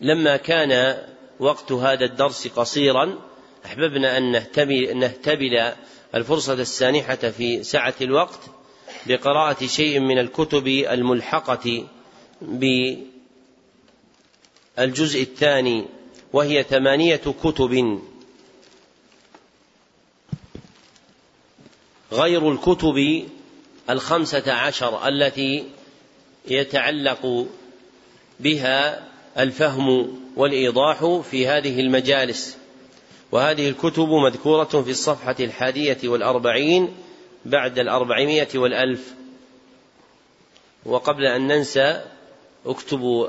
لما كان وقت هذا الدرس قصيرا أحببنا أن نهتبل الفرصة السانحة في سعة الوقت بقراءة شيء من الكتب الملحقة بالجزء الثاني وهي ثمانية كتب. غير الكتب الخمسة عشر التي يتعلق بها الفهم والإيضاح في هذه المجالس. وهذه الكتب مذكورة في الصفحة الحادية والأربعين بعد الأربعمائة والألف. وقبل أن ننسى اكتبوا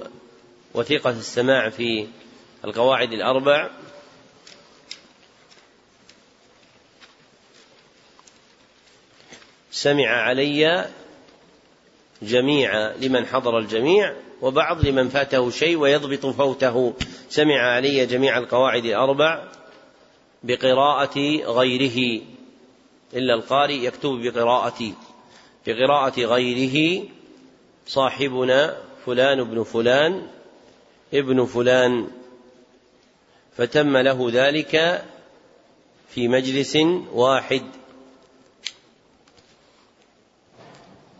وثيقة السماع في القواعد الأربع. سمع علي جميع لمن حضر الجميع وبعض لمن فاته شيء ويضبط فوته. سمع علي جميع القواعد الأربع بقراءة غيره. إلا القارئ يكتب بقراءة بقراءة غيره. صاحبنا فلان ابن فلان ابن فلان. فتم له ذلك في مجلس واحد.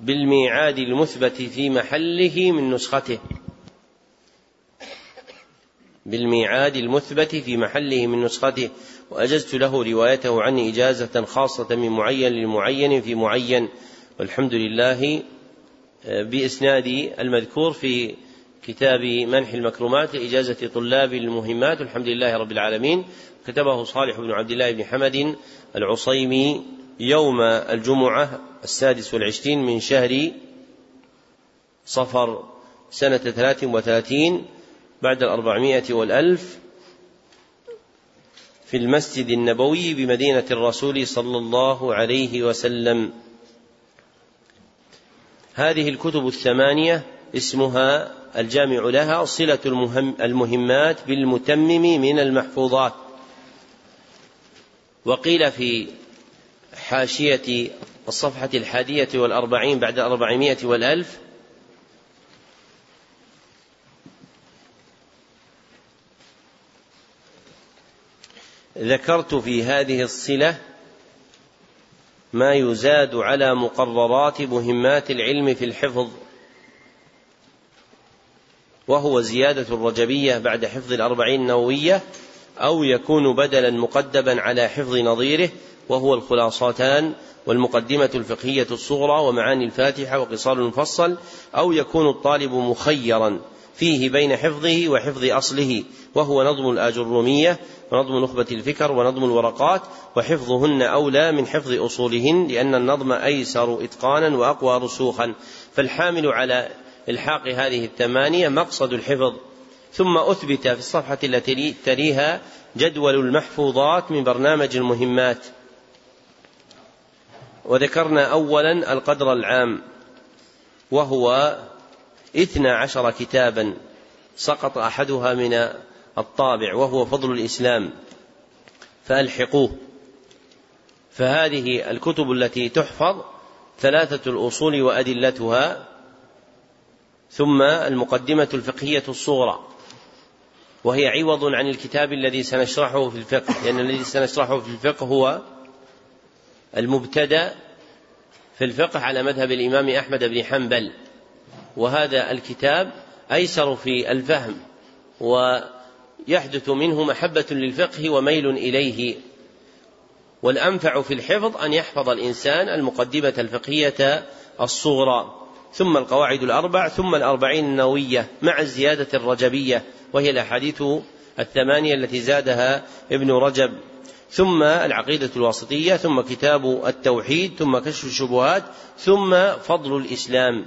بالميعاد المثبت في محله من نسخته. بالميعاد المثبت في محله من نسخته. وأجزت له روايته عني إجازة خاصة من معين للمعين في معين. والحمد لله آه، بإسناد المذكور في كتاب منح المكرمات لإجازة طلاب المهمات. الحمد لله رب العالمين. كتبه صالح بن عبد الله بن حمد العصيمي يوم الجمعة السادس والعشرين من شهر صفر سنة ثلاث وثلاثين بعد الأربعمائة والألف في المسجد النبوي بمدينة الرسول صلى الله عليه وسلم. هذه الكتب الثمانية اسمها الجامع لها صلة المهم المهمات بالمتمم من المحفوظات. وقيل في حاشية الصفحة الحادية والأربعين بعد الأربعمائة والألف. ذكرت في هذه الصلة ما يزاد على مقررات مهمات العلم في الحفظ وهو زيادة الرجبية بعد حفظ الأربعين النووية. أو يكون بدلا مقدما على حفظ نظيره وهو الخلاصتان والمقدمة الفقهية الصغرى ومعاني الفاتحة وقصار المفصل أو يكون الطالب مخيرا فيه بين حفظه وحفظ أصله وهو نظم الآجرومية ونظم نخبة الفكر ونظم الورقات وحفظهن أولى من حفظ أصولهن لأن النظم أيسر إتقانا وأقوى رسوخا. فالحامل على إلحاق هذه الثمانية مقصد الحفظ. ثم أثبت في الصفحة التي تليها جدول المحفوظات من برنامج المهمات. وذكرنا أولا القدر العام وهو اثنى عشر كتابا سقط أحدها من الطابع وهو فضل الإسلام. فألحقوه. فهذه الكتب التي تحفظ ثلاثة الأصول وأدلتها ثم المقدمة الفقهية الصغرى. وهي عوض عن الكتاب الذي سنشرحه في الفقه. لأن الذي سنشرحه في الفقه هو المبتدأ في الفقه على مذهب الإمام أحمد بن حنبل. وهذا الكتاب أيسر في الفهم ويحدث منه محبة للفقه وميل إليه. والأنفع في الحفظ أن يحفظ الإنسان المقدمة الفقهية الصغرى. ثم القواعد الأربع ثم الأربعين النووية مع الزيادة الرجبية وهي الأحاديث الثمانية التي زادها ابن رجب. ثم العقيدة الواسطية ثم كتاب التوحيد ثم كشف الشبهات ثم فضل الإسلام.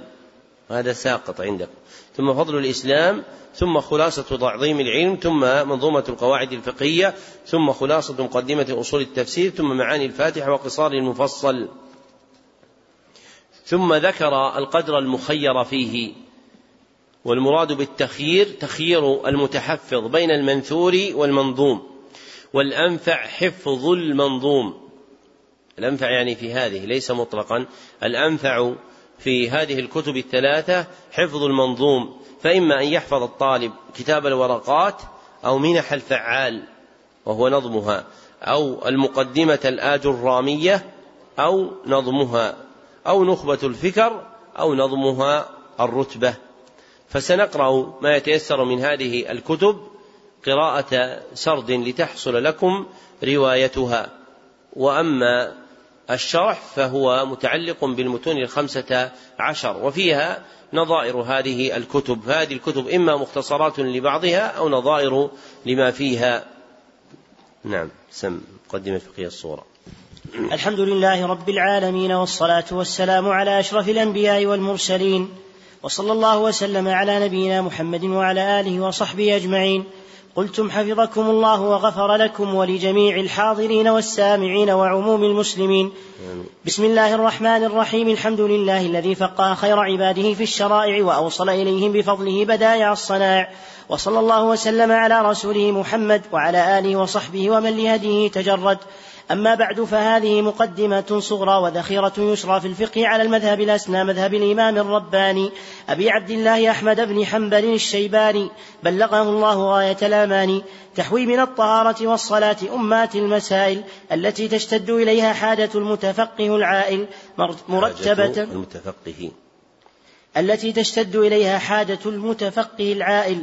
هذا ساقط عندكم. ثم فضل الإسلام ثم خلاصة تعظيم العلم ثم منظومة القواعد الفقهية ثم خلاصة مقدمة أصول التفسير ثم معاني الفاتحة وقصار المفصل. ثم ذكر القدر المخير فيه والمراد بالتخيير تخيير المتحفظ بين المنثور والمنظوم والأنفع حفظ المنظوم. الأنفع يعني في هذه ليس مطلقا. الأنفع في هذه الكتب الثلاثة حفظ المنظوم فإما أن يحفظ الطالب كتاب الورقات أو منح الفعال وهو نظمها أو المقدمة الآج الرامية أو نظمها. أو نخبة الفكر أو نظمها الرتبة. فسنقرأ ما يتيسر من هذه الكتب قراءة سرد لتحصل لكم روايتها. وأما الشرح فهو متعلق بالمتون الخمسة عشر وفيها نظائر هذه الكتب. هذه الكتب إما مختصرات لبعضها أو نظائر لما فيها. نعم سم مقدمة فقه الصورة. الحمد لله رب العالمين والصلاة والسلام على أشرف الأنبياء والمرسلين وصلى الله وسلم على نبينا محمد وعلى آله وصحبه أجمعين. قلتم حفظكم الله وغفر لكم ولجميع الحاضرين والسامعين وعموم المسلمين. بسم الله الرحمن الرحيم. الحمد لله الذي فقه خير عباده في الشرائع وأوصل إليهم بفضله بدائع الصنائع وصلى الله وسلم على رسوله محمد وعلى آله وصحبه ومن لهديه تجرد. أما بعد فهذه مقدمة صغرى وذخيرة يسرى في الفقه على المذهب الأسنى مذهب الإمام الرباني أبي عبد الله أحمد بن حنبل الشيباني بلغه الله غاية الأمان تحوي من الطهارة والصلاة أمات المسائل التي تشتد إليها حاجة المتفقه العائل مرتبة المتفقه. التي تشتد إليها حاجة المتفقه العائل.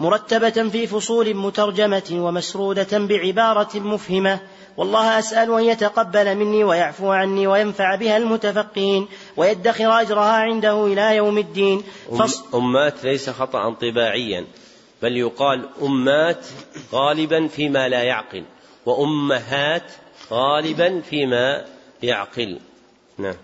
مرتبة في فصول مترجمة ومسرودة بعبارة مفهمة. والله أسأل أن يتقبل مني ويعفو عني وينفع بها المتفقين ويدخر أجرها عنده إلى يوم الدين. فص... أمات ليس خطأ طباعيا بل يقال أمات غالبا فيما لا يعقل وأمهات غالبا فيما يعقل. نعم.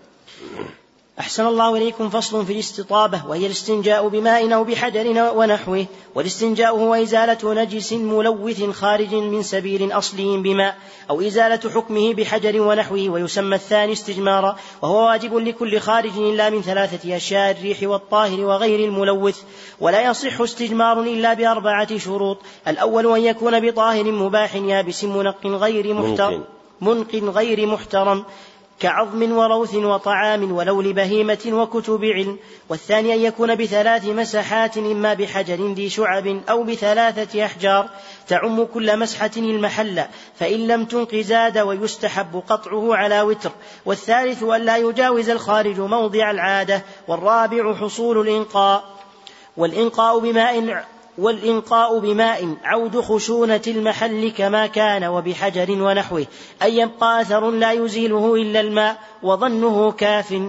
أحسن الله إليكم فصل في الاستطابة وهي الاستنجاء بماء أو بحجر ونحوه والاستنجاء هو إزالة نجس ملوث خارج من سبيل أصلي بماء أو إزالة حكمه بحجر ونحوه ويسمى الثاني استجمارا وهو واجب لكل خارج إلا من ثلاثة أشياء الريح والطاهر وغير الملوث ولا يصح استجمار إلا بأربعة شروط الأول أن يكون بطاهر مباح يابس منق غير محترم منق غير محترم كعظم وروث وطعام ولو لبهيمة وكتب علم والثاني أن يكون بثلاث مسحات إما بحجر ذي شعب أو بثلاثة أحجار تعم كل مسحة المحل فإن لم تنق زاد ويستحب قطعه على وتر. والثالث أن لا يجاوز الخارج موضع العادة والرابع حصول الإنقاء. والإنقاء بماء والإنقاء بماء عود خشونة المحل كما كان وبحجر ونحوه أن يبقى أثر لا يزيله إلا الماء وظنه كاف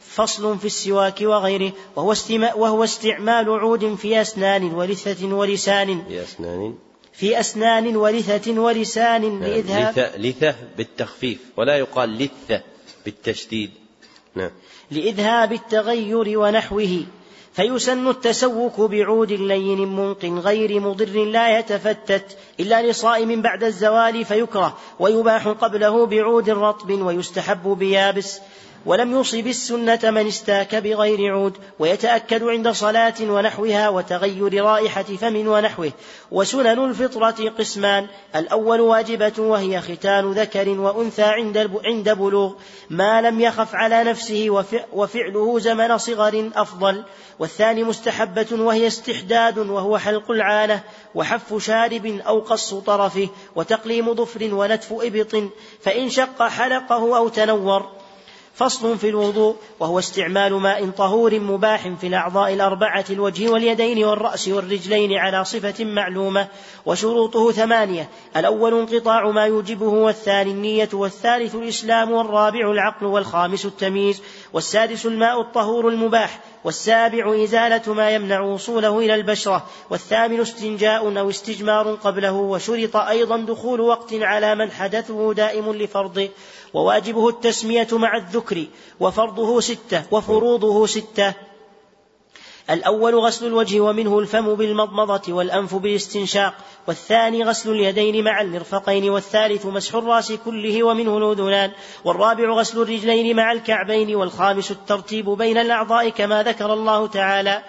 فصل في السواك وغيره وهو, وهو استعمال عود في أسنان ولثة ولسان. في أسنان. في أسنان ولثة ولسان نعم، لإذهاب. لثة, لثة بالتخفيف ولا يقال لثة بالتشديد. نعم. لإذهاب التغير ونحوه. فيسن التسوك بعود لين منق غير مضر لا يتفتت إلا لصائم بعد الزوال فيكره ويباح قبله بعود رطب ويستحب بيابس. ولم يصب السنة من استاك بغير عود ويتأكد عند صلاة ونحوها وتغير رائحة فم ونحوه. وسنن الفطرة قسمان الأول واجبة وهي ختان ذكر وأنثى عند عند بلوغ. ما لم يخف على نفسه وفعله زمن صغر أفضل. والثاني مستحبة وهي استحداد وهو حلق العانة وحف شارب أو قص طرفه وتقليم ظفر ونتف إبط. فإن شق حلقه أو تنور فصل في الوضوء وهو استعمال ماء طهور مباح في الأعضاء الأربعة الوجه واليدين والرأس والرجلين على صفة معلومة وشروطه ثمانية. الأول انقطاع ما يوجبه والثاني النية والثالث الإسلام والرابع العقل والخامس التمييز. والسادس الماء الطهور المباح والسابع إزالة ما يمنع وصوله إلى البشرة والثامن استنجاء أو استجمار قبله وشرط أيضا دخول وقت على من حدثه دائم لفرضه وواجبه التسمية مع الذكر وفرضه ستة وفروضه ستة. الأول غسل الوجه ومنه الفم بالمضمضة والأنف بالاستنشاق والثاني غسل اليدين مع المرفقين والثالث مسح الرأس كله ومنه الأذنان والرابع غسل الرجلين مع الكعبين والخامس الترتيب بين الأعضاء كما ذكر الله تعالى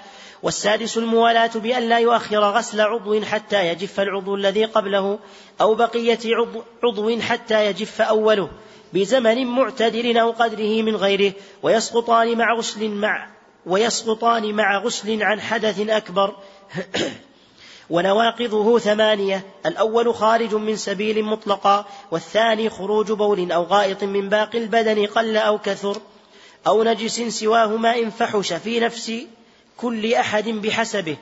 والسادس الموالاة بأن لا يؤخر غسل عضو حتى يجف العضو الذي قبله أو بقية عضو حتى يجف أوله بزمن معتدل أو قدره من غيره ويسقطان مع غسل مع ويسقطان مع غسل عن حدث أكبر. ونواقضه ثمانية. الأول خارج من سبيل مطلقا والثاني خروج بول أو غائط من باقي البدن قل أو كثر أو نجس سواهما إن فحش في نفس كل أحد بحسبه.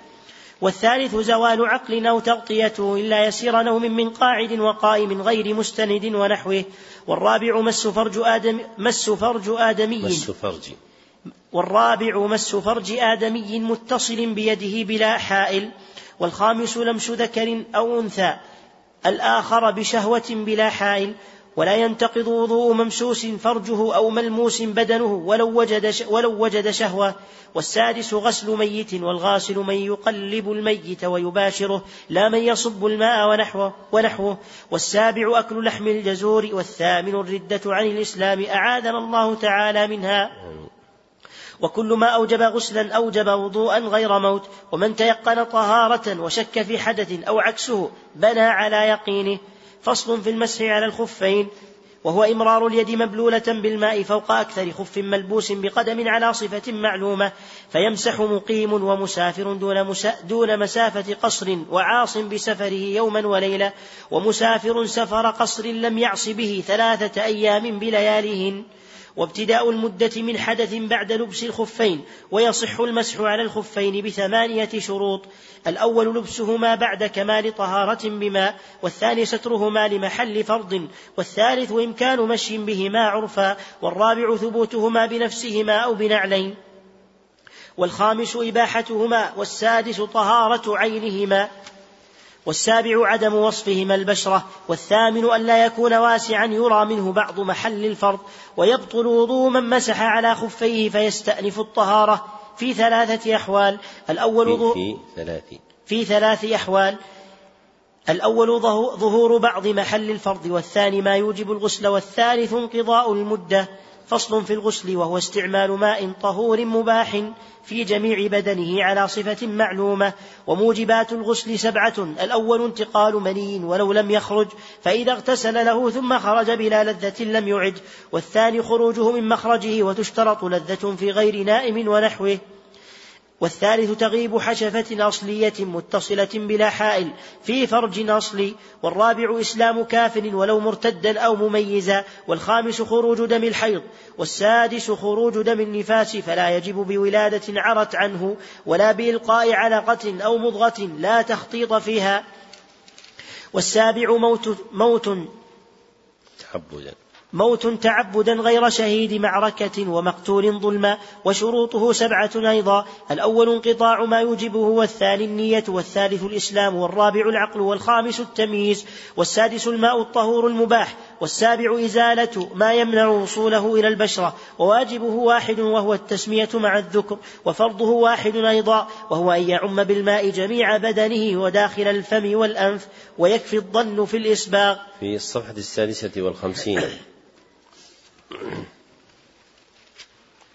والثالث زوال عقل أو تغطيته إلا يسير نوم من قاعد وقائم غير مستند ونحوه. والرابع مس فرج آدم مس فرج آدمي. مس فرج. والرابع مس فرج آدمي متصل بيده بلا حائل والخامس لمس ذكر أو أنثى الآخر بشهوة بلا حائل ولا ينتقض وضوء ممسوس فرجه أو ملموس بدنه ولو وجد, ولو وجد شهوة والسادس غسل ميت والغاسل من يقلب الميت ويباشره لا من يصب الماء ونحوه, ونحوه والسابع أكل لحم الجزور والثامن الردة عن الإسلام أعاذنا الله تعالى منها. وكل ما أوجب غسلا أوجب وضوءا غير موت ومن تيقن طهارة وشك في حدث أو عكسه بنى على يقينه. فصل في المسح على الخفين وهو إمرار اليد مبلولة بالماء فوق أكثر خف ملبوس بقدم على صفة معلومة. فيمسح مقيم ومسافر دون, مسا دون مسافة قصر وعاص بسفره يوما وليلة ومسافر سفر قصر لم يعص به ثلاثة أيام بلياليهن. وابتداء المدة من حدث بعد لبس الخفين ويصح المسح على الخفين بثمانية شروط. الأول لبسهما بعد كمال طهارة بماء والثاني سترهما لمحل فرض والثالث إمكان مشي بهما عرفا والرابع ثبوتهما بنفسهما أو بنعلين. والخامس إباحتهما والسادس طهارة عينهما. والسابع عدم وصفهما البشرة والثامن أن لا يكون واسعا يرى منه بعض محل الفرض ويبطل وضوء من مسح على خفيه فيستأنف الطهارة. في ثلاثة أحوال الأول في, في ثلاث. في ثلاث أحوال الأول ظهور بعض محل الفرض والثاني ما يوجب الغسل والثالث انقضاء المدة. فصل في الغسل وهو استعمال ماء طهور مباح في جميع بدنه على صفة معلومة. وموجبات الغسل سبعة الأول انتقال مني ولو لم يخرج فإذا اغتسل له ثم خرج بلا لذة لم يعد. والثاني خروجه من مخرجه وتشترط لذة في غير نائم ونحوه. والثالث تغيب حشفة أصلية متصلة بلا حائل في فرج أصلي والرابع إسلام كافر ولو مرتدا أو مميزا والخامس خروج دم الحيض والسادس خروج دم النفاس فلا يجب بولادة عرت عنه ولا بإلقاء علقة أو مضغة لا تخطيط فيها والسابع موت موت. تعبدا. موت تعبدا غير شهيد معركة ومقتول ظلما وشروطه سبعة أيضا. الأول انقطاع ما يوجبه والثاني النية والثالث الإسلام والرابع العقل والخامس التمييز والسادس الماء الطهور المباح والسابع إزالة ما يمنع وصوله إلى البشرة وواجبه واحد وهو التسمية مع الذكر وفرضه واحد أيضا وهو أن يعم بالماء جميع بدنه وداخل الفم والأنف ويكفي الظن في الإسباغ. في الصفحة السادسة والخمسين.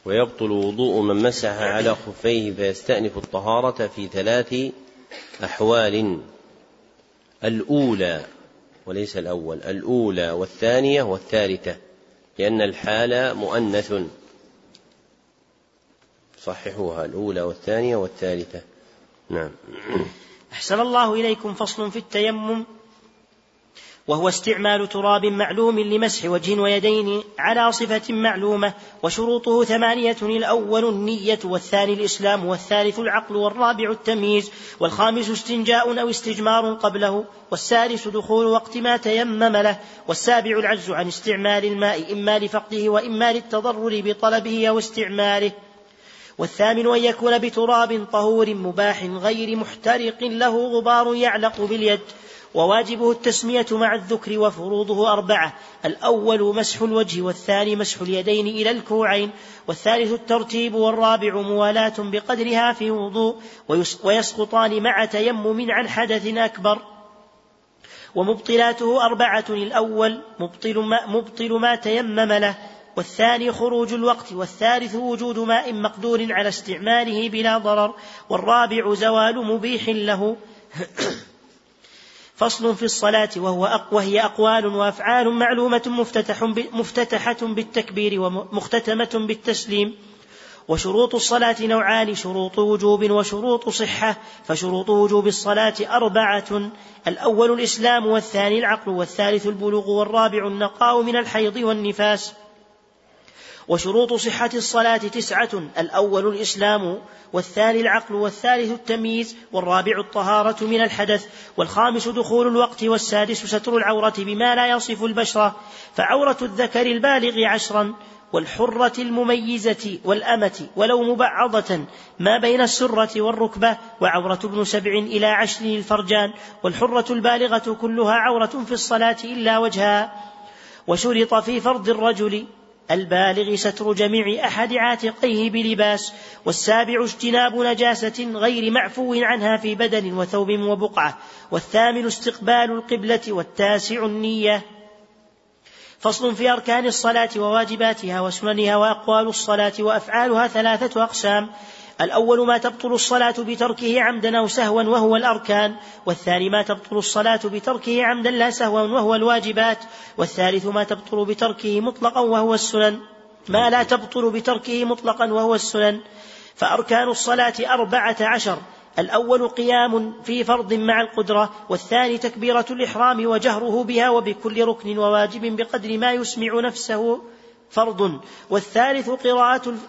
ويبطل وضوء من مسح على خفيه فيستأنف الطهارة في ثلاث أحوال. الأولى وليس الأول الأولى والثانية والثالثة لأن الحال مؤنث. صححوها الأولى والثانية والثالثة. نعم. أحسن الله إليكم فصل في التيمم. وهو استعمال تراب معلوم لمسح وجه ويدين على صفة معلومة وشروطه ثمانية الأول النية والثاني الإسلام والثالث العقل والرابع التمييز والخامس استنجاء أو استجمار قبله والسادس دخول وقت ما تيمم له والسابع العجز عن استعمال الماء إما لفقده وإما للتضرر بطلبه أو استعماله والثامن أن يكون بتراب طهور مباح غير محترق له غبار يعلق باليد وواجبه التسمية مع الذكر وفروضه أربعة الأول مسح الوجه والثاني مسح اليدين إلى الكوعين والثالث الترتيب والرابع موالاة بقدرها في وضوء ويسقطان مع تيمم عن حدث أكبر. ومبطلاته أربعة الأول مبطل ما, مبطل ما تيمم له والثاني خروج الوقت والثالث وجود ماء مقدور على استعماله بلا ضرر والرابع زوال مبيح له. فصل في الصلاة وهو وهي أقوال وأفعال معلومة مفتتح مفتتحة بالتكبير ومختتمة بالتسليم. وشروط الصلاة نوعان شروط وجوب وشروط صحة. فشروط وجوب الصلاة أربعة الأول الإسلام والثاني العقل والثالث البلوغ والرابع النقاء من الحيض والنفاس. وشروط صحة الصلاة تسعة الأول الإسلام والثاني العقل والثالث التمييز والرابع الطهارة من الحدث والخامس دخول الوقت والسادس ستر العورة بما لا يصف البشرة فعورة الذكر البالغ عشرا والحرة المميزة والأمة ولو مبعضة ما بين السرة والركبة وعورة ابن سبع إلى عشر الفرجان والحرة البالغة كلها عورة في الصلاة إلا وجهها وشرط في فرض الرجل البالغ ستر جميع أحد عاتقيه بلباس والسابع اجتناب نجاسة غير معفو عنها في بدن وثوب وبقعة والثامن استقبال القبلة والتاسع النية. فصل في أركان الصلاة وواجباتها وسننها وأقوال الصلاة وأفعالها ثلاثة أقسام. الأول ما تبطل الصلاة بتركه عمدا أو سهوا وهو الأركان والثاني ما تبطل الصلاة بتركه عمدا لا سهوا وهو الواجبات والثالث ما تبطل بتركه مطلقا وهو السنن. ما لا تبطل بتركه مطلقا وهو السنن. فأركان الصلاة أربعة عشر. الأول قيام في فرض مع القدرة والثاني تكبيرة الإحرام وجهره بها وبكل ركن وواجب بقدر ما يسمع نفسه فرض والثالث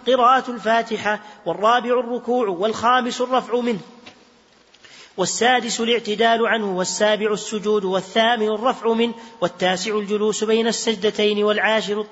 قراءة الفاتحة والرابع الركوع والخامس الرفع منه. والسادس الاعتدال عنه والسابع السجود والثامن الرفع منه والتاسع الجلوس بين السجدتين والعاشر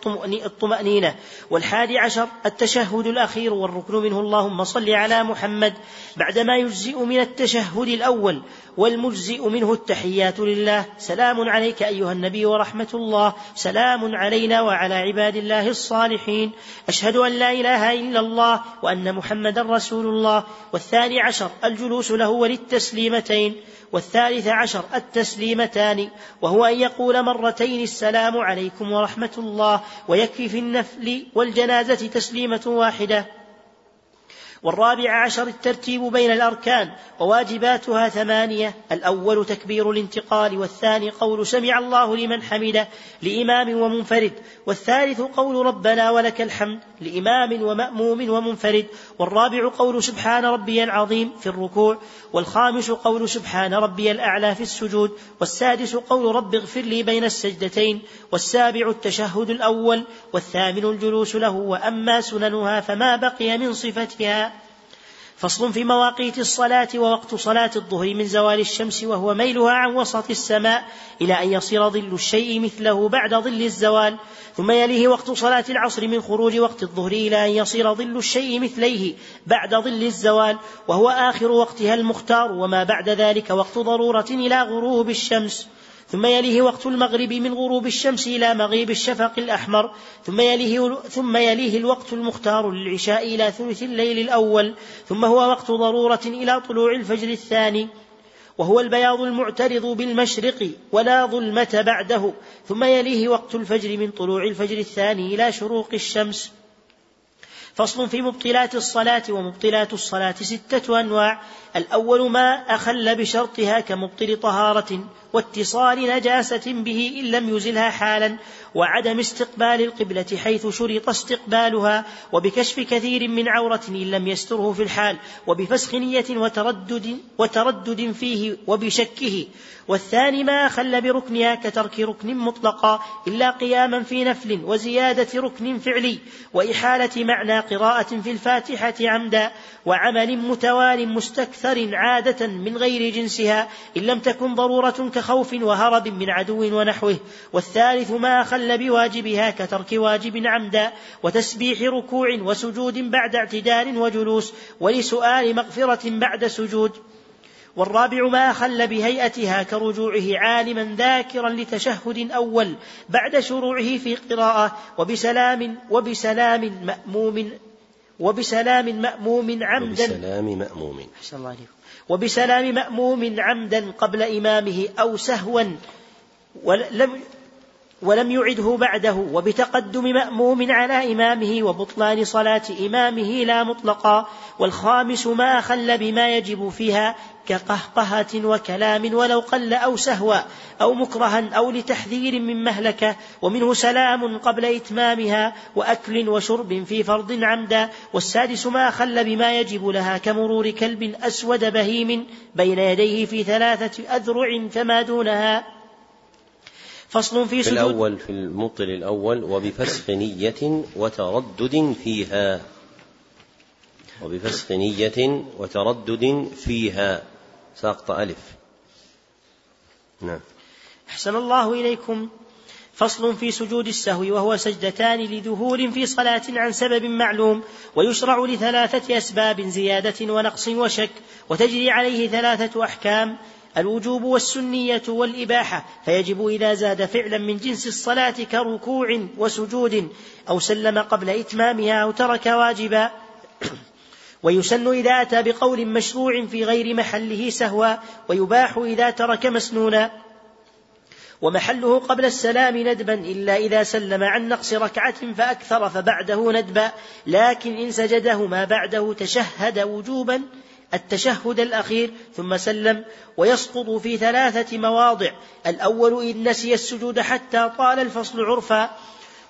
الطمأنينة والحادي عشر التشهد الأخير والركن منه اللهم صل على محمد بعدما يجزئ من التشهد الأول والمجزئ منه التحيات لله. سلام عليك أيها النبي ورحمة الله. سلام علينا وعلى عباد الله الصالحين. أشهد أن لا إله إلا الله وأن محمدا رسول الله. والثاني عشر الجلوس له وللتسليمتين والثالث عشر التسليمتان وهو أن يقول مرتين السلام عليكم ورحمة الله ويكفي في النفل والجنازة تسليمة واحدة. والرابع عشر الترتيب بين الأركان وواجباتها ثمانية الأول تكبير الانتقال والثاني قول سمع الله لمن حمده لإمام ومنفرد والثالث قول ربنا ولك الحمد لإمام ومأموم ومنفرد والرابع قول سبحان ربي العظيم في الركوع والخامس قول سبحان ربي الأعلى في السجود والسادس قول رب اغفر لي بين السجدتين والسابع التشهد الأول والثامن الجلوس له وأما سننها فما بقي من صفتها فصل في مواقيت الصلاة ووقت صلاة الظهر من زوال الشمس وهو ميلها عن وسط السماء إلى أن يصير ظل الشيء مثله بعد ظل الزوال ثم يليه وقت صلاة العصر من خروج وقت الظهر إلى أن يصير ظل الشيء مثليه بعد ظل الزوال وهو آخر وقتها المختار وما بعد ذلك وقت ضرورة إلى غروب الشمس. ثم يليه وقت المغرب من غروب الشمس إلى مغيب الشفق الأحمر ثم يليه, ثم يليه الوقت المختار للعشاء إلى ثلث الليل الأول ثم هو وقت ضرورة إلى طلوع الفجر الثاني وهو البياض المعترض بالمشرق ولا ظلمة بعده ثم يليه وقت الفجر من طلوع الفجر الثاني إلى شروق الشمس. فصل في مبطلات الصلاة ومبطلات الصلاة ستة أنواع. الأول ما أخل بشرطها كمبطل طهارة واتصال نجاسة به إن لم يزلها حالا وعدم استقبال القبلة حيث شرط استقبالها وبكشف كثير من عورة إن لم يستره في الحال وبفسخ نية وتردد, وتردد فيه وبشكه. والثاني ما أخل بركنها كترك ركن مطلقا إلا قياما في نفل وزيادة ركن فعلي وإحالة معنى قراءة في الفاتحة عمدا وعمل متوال مستكثر عادة من غير جنسها إن لم تكن ضرورة كخوف وهرب من عدو ونحوه. والثالث ما أخل بواجبها كترك واجب عمدا وتسبيح ركوع وسجود بعد اعتدال وجلوس ولسؤال مغفرة بعد سجود. والرابع ما أخل بهيئتها كرجوعه عالما ذاكرا لتشهد أول بعد شروعه في قراءة وبسلام وبسلام مأموم وبسلام مأموم عمدا وبسلام مأموم. أحسن الله عليكم. وبسلام مأموم عمدا قبل إمامه أو سهوا. ولم ولم يعده بعده وبتقدم مأموم على إمامه وبطلان صلاة إمامه لا مطلقا والخامس ما أخل بما يجب فيها كقهقهة وكلام ولو قل أو سهوا أو مكرها أو لتحذير من مهلكة ومنه سلام قبل إتمامها وأكل وشرب في فرض عمدا والسادس ما خل بما يجب لها كمرور كلب أسود بهيم بين يديه في ثلاثة أذرع فما دونها. فصل في سجود. في الأول في المبطل الأول وبفسخ نية وتردد فيها. وبفسخ نية وتردد فيها. ساقط ألف. نعم. أحسن الله إليكم. فصل في سجود السهو وهو سجدتان لذهول في صلاة عن سبب معلوم ويشرع لثلاثة أسباب زيادة ونقص وشك وتجري عليه ثلاثة أحكام. الوجوب والسنية والإباحة فيجب إذا زاد فعلا من جنس الصلاة كركوع وسجود أو سلم قبل إتمامها أو ترك واجبا. ويسن إذا أتى بقول مشروع في غير محله سهوا ويباح إذا ترك مسنونا. ومحله قبل السلام ندبا إلا إذا سلم عن نقص ركعة فأكثر فبعده ندبا. لكن إن سجده ما بعده تشهد وجوبا التشهد الأخير ثم سلم ويسقط في ثلاثة مواضع. الأول إن نسي السجود حتى طال الفصل عرفا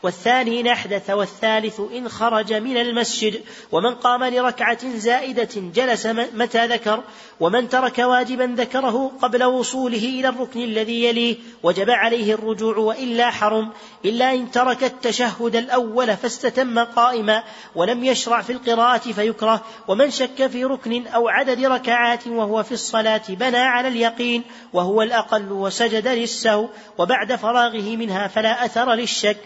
والثاني إن أحدث والثالث إن خرج من المسجد. ومن قام لركعة زائدة جلس متى ذكر ومن ترك واجبا ذكره قبل وصوله إلى الركن الذي يليه. وجب عليه الرجوع وإلا حرم إلا إن ترك التشهد الأول فاستتم قائما ولم يشرع في القراءة فيكره ومن شك في ركن أو عدد ركعات وهو في الصلاة بنى على اليقين وهو الأقل وسجد للسهو وبعد فراغه منها فلا أثر للشك.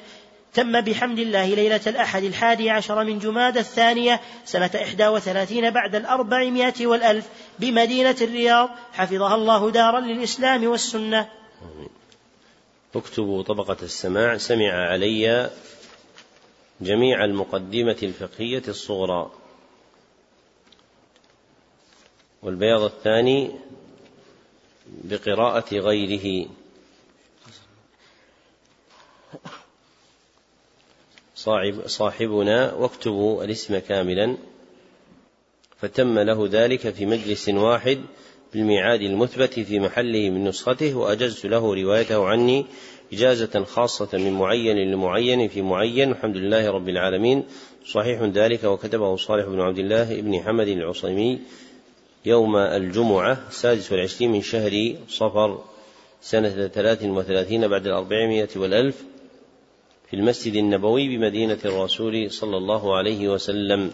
تم بحمد الله ليلة الأحد الحادي عشر من جماد الثانية سنة إحدى وثلاثين بعد الأربعمائة والألف بمدينة الرياض. حفظها الله دارا للإسلام والسنة. اكتبوا طبقة السماع سمع علي جميع المقدمة الفقهية الصغرى. والبياض الثاني بقراءة غيره. صاحب صاحبنا واكتبوا الاسم كاملا. فتم له ذلك في مجلس واحد بالميعاد المثبت في محله من نسخته وأجزت له روايته عني إجازة خاصة من معين لمعين في معين. الحمد لله رب العالمين. صحيح ذلك وكتبه صالح بن عبد الله بن حمد العصيمي يوم الجمعة السادس والعشرين من شهر صفر سنة ثلاث وثلاثين بعد الأربعمائة والألف في المسجد النبوي بمدينة الرسول صلى الله عليه وسلم.